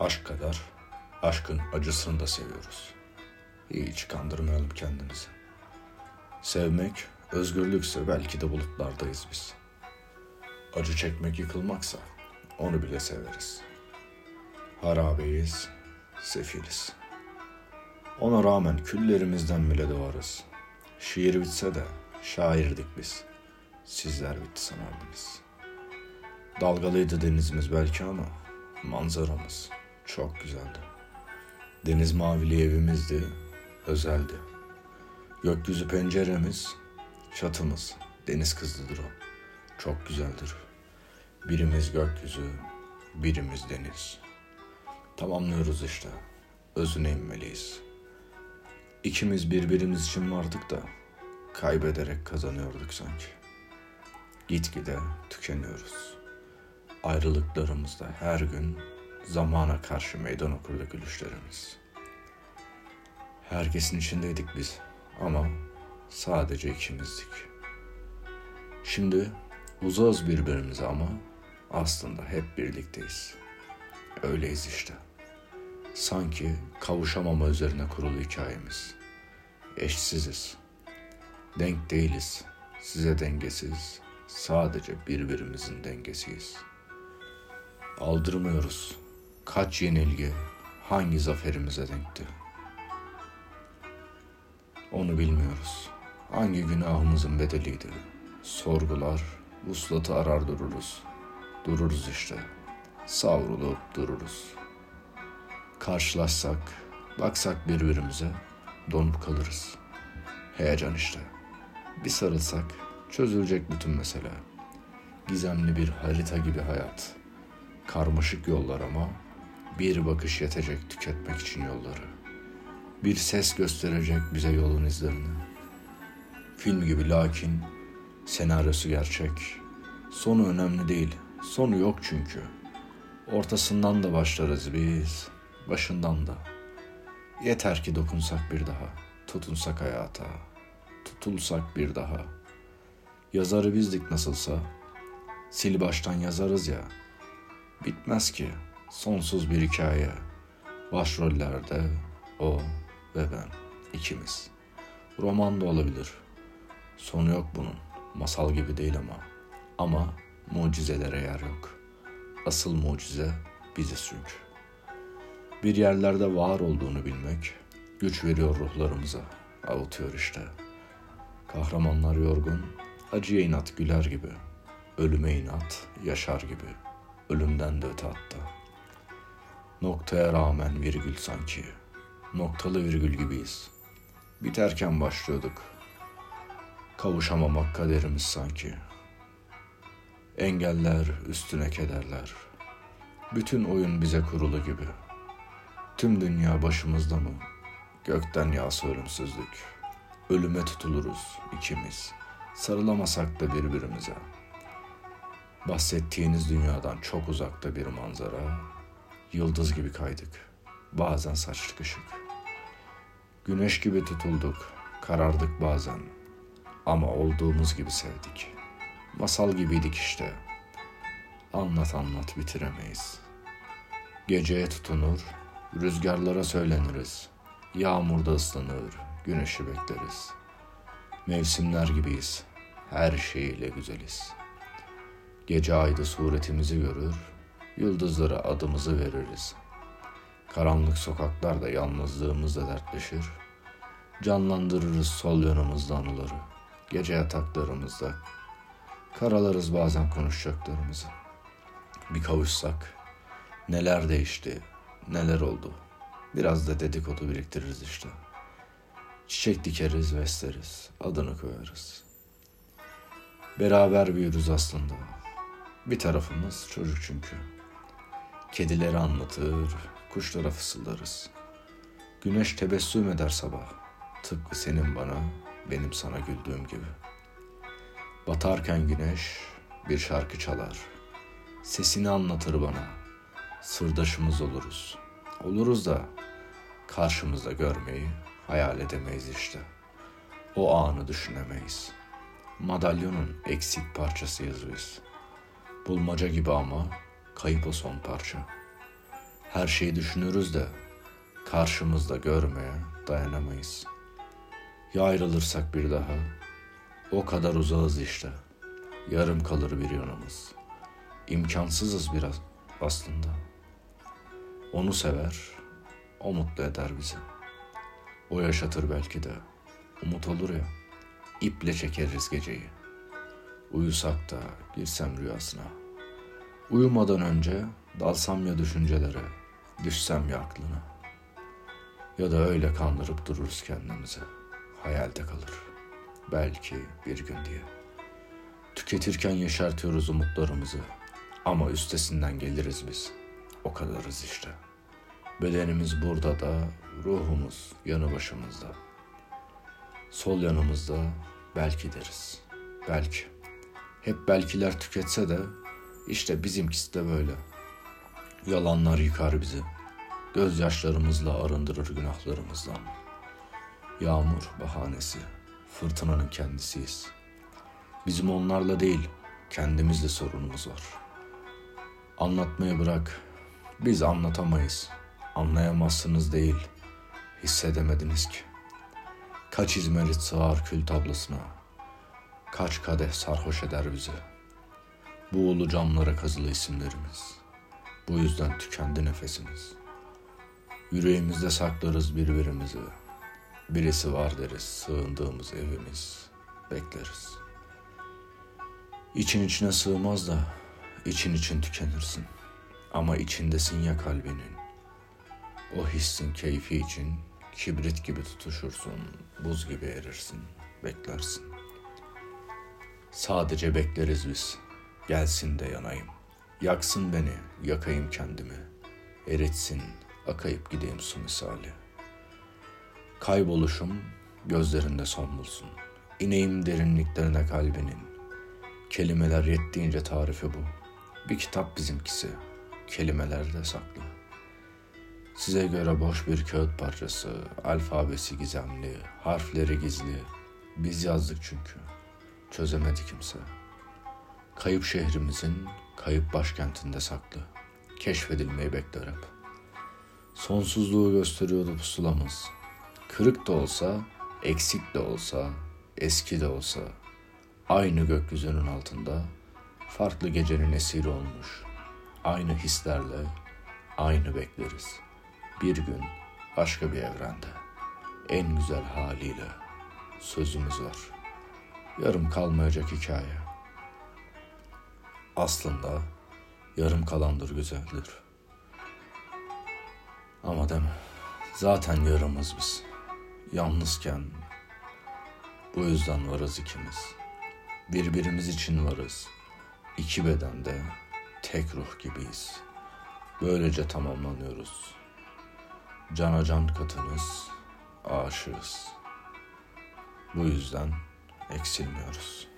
Aşk kadar aşkın acısını da seviyoruz. Hiç kandırmayalım kendimizi. Sevmek özgürlükse belki de bulutlardayız biz. Acı çekmek yıkılmaksa onu bile severiz. Harabeyiz, sefiliz. Ona rağmen küllerimizden bile doğarız. Şiir bitse de şairdik biz. Sizler bitti sanardınız. Dalgalıydı denizimiz belki ama manzaramız çok güzeldi. Deniz mavili evimizdi, özeldi. Gökyüzü penceremiz, çatımız, deniz kızlıdır o. Çok güzeldir. Birimiz gökyüzü, birimiz deniz. Tamamlıyoruz işte. Özüne inmeliyiz. İkimiz birbirimiz için vardık da kaybederek kazanıyorduk sanki. Gitgide tükeniyoruz. Ayrılıklarımızda her gün zamana karşı meydan okurdu gülüşlerimiz. Herkesin içindeydik biz ama sadece ikimizdik. Şimdi uzağız birbirimize ama aslında hep birlikteyiz. Öyleyiz işte. Sanki kavuşamama üzerine kurulu hikayemiz. Eşsiziz. Denk değiliz. Size dengesiz. Sadece birbirimizin dengesiyiz. Aldırmıyoruz. Kaç yenilgi hangi zaferimize denkti? Onu bilmiyoruz. Hangi günahımızın bedeliydi? Sorgular, vuslatı arar dururuz. Dururuz işte. Savrulup dururuz. Karşılaşsak, baksak birbirimize donup kalırız. Heyecan işte. Bir sarılsak çözülecek bütün mesele. Gizemli bir harita gibi hayat. Karmaşık yollar ama bir bakış yetecek tüketmek için yolları. Bir ses gösterecek bize yolun izlerini. Film gibi lakin senaryosu gerçek. Sonu önemli değil. Sonu yok çünkü. Ortasından da başlarız biz, başından da. Yeter ki dokunsak bir daha, tutunsak hayata, tutulsak bir daha. Yazarı bizdik nasılsa, sil baştan yazarız ya. Bitmez ki sonsuz bir hikaye. Başrollerde o ve ben ikimiz. Roman da olabilir. Sonu yok bunun. Masal gibi değil ama. Ama mucizelere yer yok. Asıl mucize biziz çünkü. Bir yerlerde var olduğunu bilmek güç veriyor ruhlarımıza. Avutuyor işte. Kahramanlar yorgun, acıya inat güler gibi. Ölüme inat yaşar gibi. Ölümden de öte hatta. Noktaya rağmen virgül sanki. Noktalı virgül gibiyiz. Biterken başlıyorduk. Kavuşamamak kaderimiz sanki. Engeller üstüne kederler. Bütün oyun bize kurulu gibi. Tüm dünya başımızda mı? Gökten yağsa ölümsüzlük. Ölüme tutuluruz ikimiz. Sarılamasak da birbirimize. Bahsettiğiniz dünyadan çok uzakta bir manzara. Yıldız gibi kaydık. Bazen saçtık ışık. Güneş gibi tutulduk. Karardık bazen. Ama olduğumuz gibi sevdik. Masal gibiydik işte. Anlat anlat bitiremeyiz. Geceye tutunur, rüzgarlara söyleniriz. Yağmurda ıslanır, güneşi bekleriz. Mevsimler gibiyiz, her şeyiyle güzeliz. Gece ayda suretimizi görür, yıldızlara adımızı veririz. Karanlık sokaklarda yalnızlığımızla dertleşir. Canlandırırız sol yanımızda anıları. Gece yataklarımızda karalarız bazen konuşacaklarımızı. Bir kavuşsak neler değişti, neler oldu. Biraz da dedikodu biriktiririz işte. Çiçek dikeriz, besleriz, adını koyarız. Beraber büyürüz aslında. Bir tarafımız çocuk çünkü. Kedileri anlatır, kuşlara fısıldarız. Güneş tebessüm eder sabah. Tıpkı senin bana, benim sana güldüğüm gibi. Batarken güneş bir şarkı çalar. Sesini anlatır bana. Sırdaşımız oluruz. Oluruz da karşımızda görmeyi hayal edemeyiz işte. O anı düşünemeyiz. Madalyonun eksik parçasıyız biz. Bulmaca gibi ama kayıp o son parça. Her şeyi düşünürüz de karşımızda görmeye dayanamayız. Ya ayrılırsak bir daha o kadar uzağız işte. Yarım kalır bir yanımız. İmkansızız biraz aslında. Onu sever, o mutlu eder bizi. O yaşatır belki de. Umut olur ya. İple çekeriz geceyi. Uyusak da girsem rüyasına. Uyumadan önce dalsam ya düşüncelere, düşsem ya aklına. Ya da öyle kandırıp dururuz kendimizi. Hayalde kalır. Belki bir gün diye. Tüketirken yaşartıyoruz umutlarımızı. Ama üstesinden geliriz biz. O kadarız işte. Bedenimiz burada da, ruhumuz yanı başımızda. Sol yanımızda belki deriz. Belki. Hep belkiler tüketse de işte bizimkisi de böyle. Yalanlar yıkar bizi. Gözyaşlarımızla arındırır günahlarımızdan. Yağmur bahanesi, fırtınanın kendisiyiz. Bizim onlarla değil, kendimizle sorunumuz var. Anlatmayı bırak, biz anlatamayız. Anlayamazsınız değil, hissedemediniz ki. Kaç İzmir'i sığar kül tablasına, kaç kadeh sarhoş eder bizi. Bu ulu camlara kazılı isimlerimiz. Bu yüzden tükendi nefesimiz. Yüreğimizde saklarız birbirimizi. Birisi var deriz, sığındığımız evimiz. Bekleriz. İçin içine sığmaz da için için tükenirsin. Ama içindesin ya kalbinin. O hissin keyfi için kibrit gibi tutuşursun, buz gibi erirsin, beklersin. Sadece bekleriz biz. Gelsin de yanayım. Yaksın beni, yakayım kendimi. Eritsin, akayıp gideyim su misali. Kayboluşum gözlerinde son bulsun. İneyim derinliklerine kalbinin. Kelimeler yettiğince tarifi bu. Bir kitap bizimkisi. Kelimelerde saklı. Size göre boş bir kağıt parçası, alfabesi gizemli, harfleri gizli. Biz yazdık çünkü. Çözemedi kimse. Kayıp şehrimizin kayıp başkentinde saklı. Keşfedilmeyi bekler hep. Sonsuzluğu gösteriyordu pusulamız. Kırık da olsa, eksik de olsa, eski de olsa, aynı gökyüzünün altında, farklı gecenin esiri olmuş, aynı hislerle, aynı bekleriz. Bir gün başka bir evrende, en güzel haliyle sözümüz var. Yarım kalmayacak hikaye. Aslında yarım kalandır güzeldir. Ama deme. Zaten yarımız biz. Yalnızken bu yüzden varız ikimiz. Birbirimiz için varız. İki bedende tek ruh gibiyiz. Böylece tamamlanıyoruz. Cana can katınız, aşığız. Bu yüzden eksilmiyoruz.''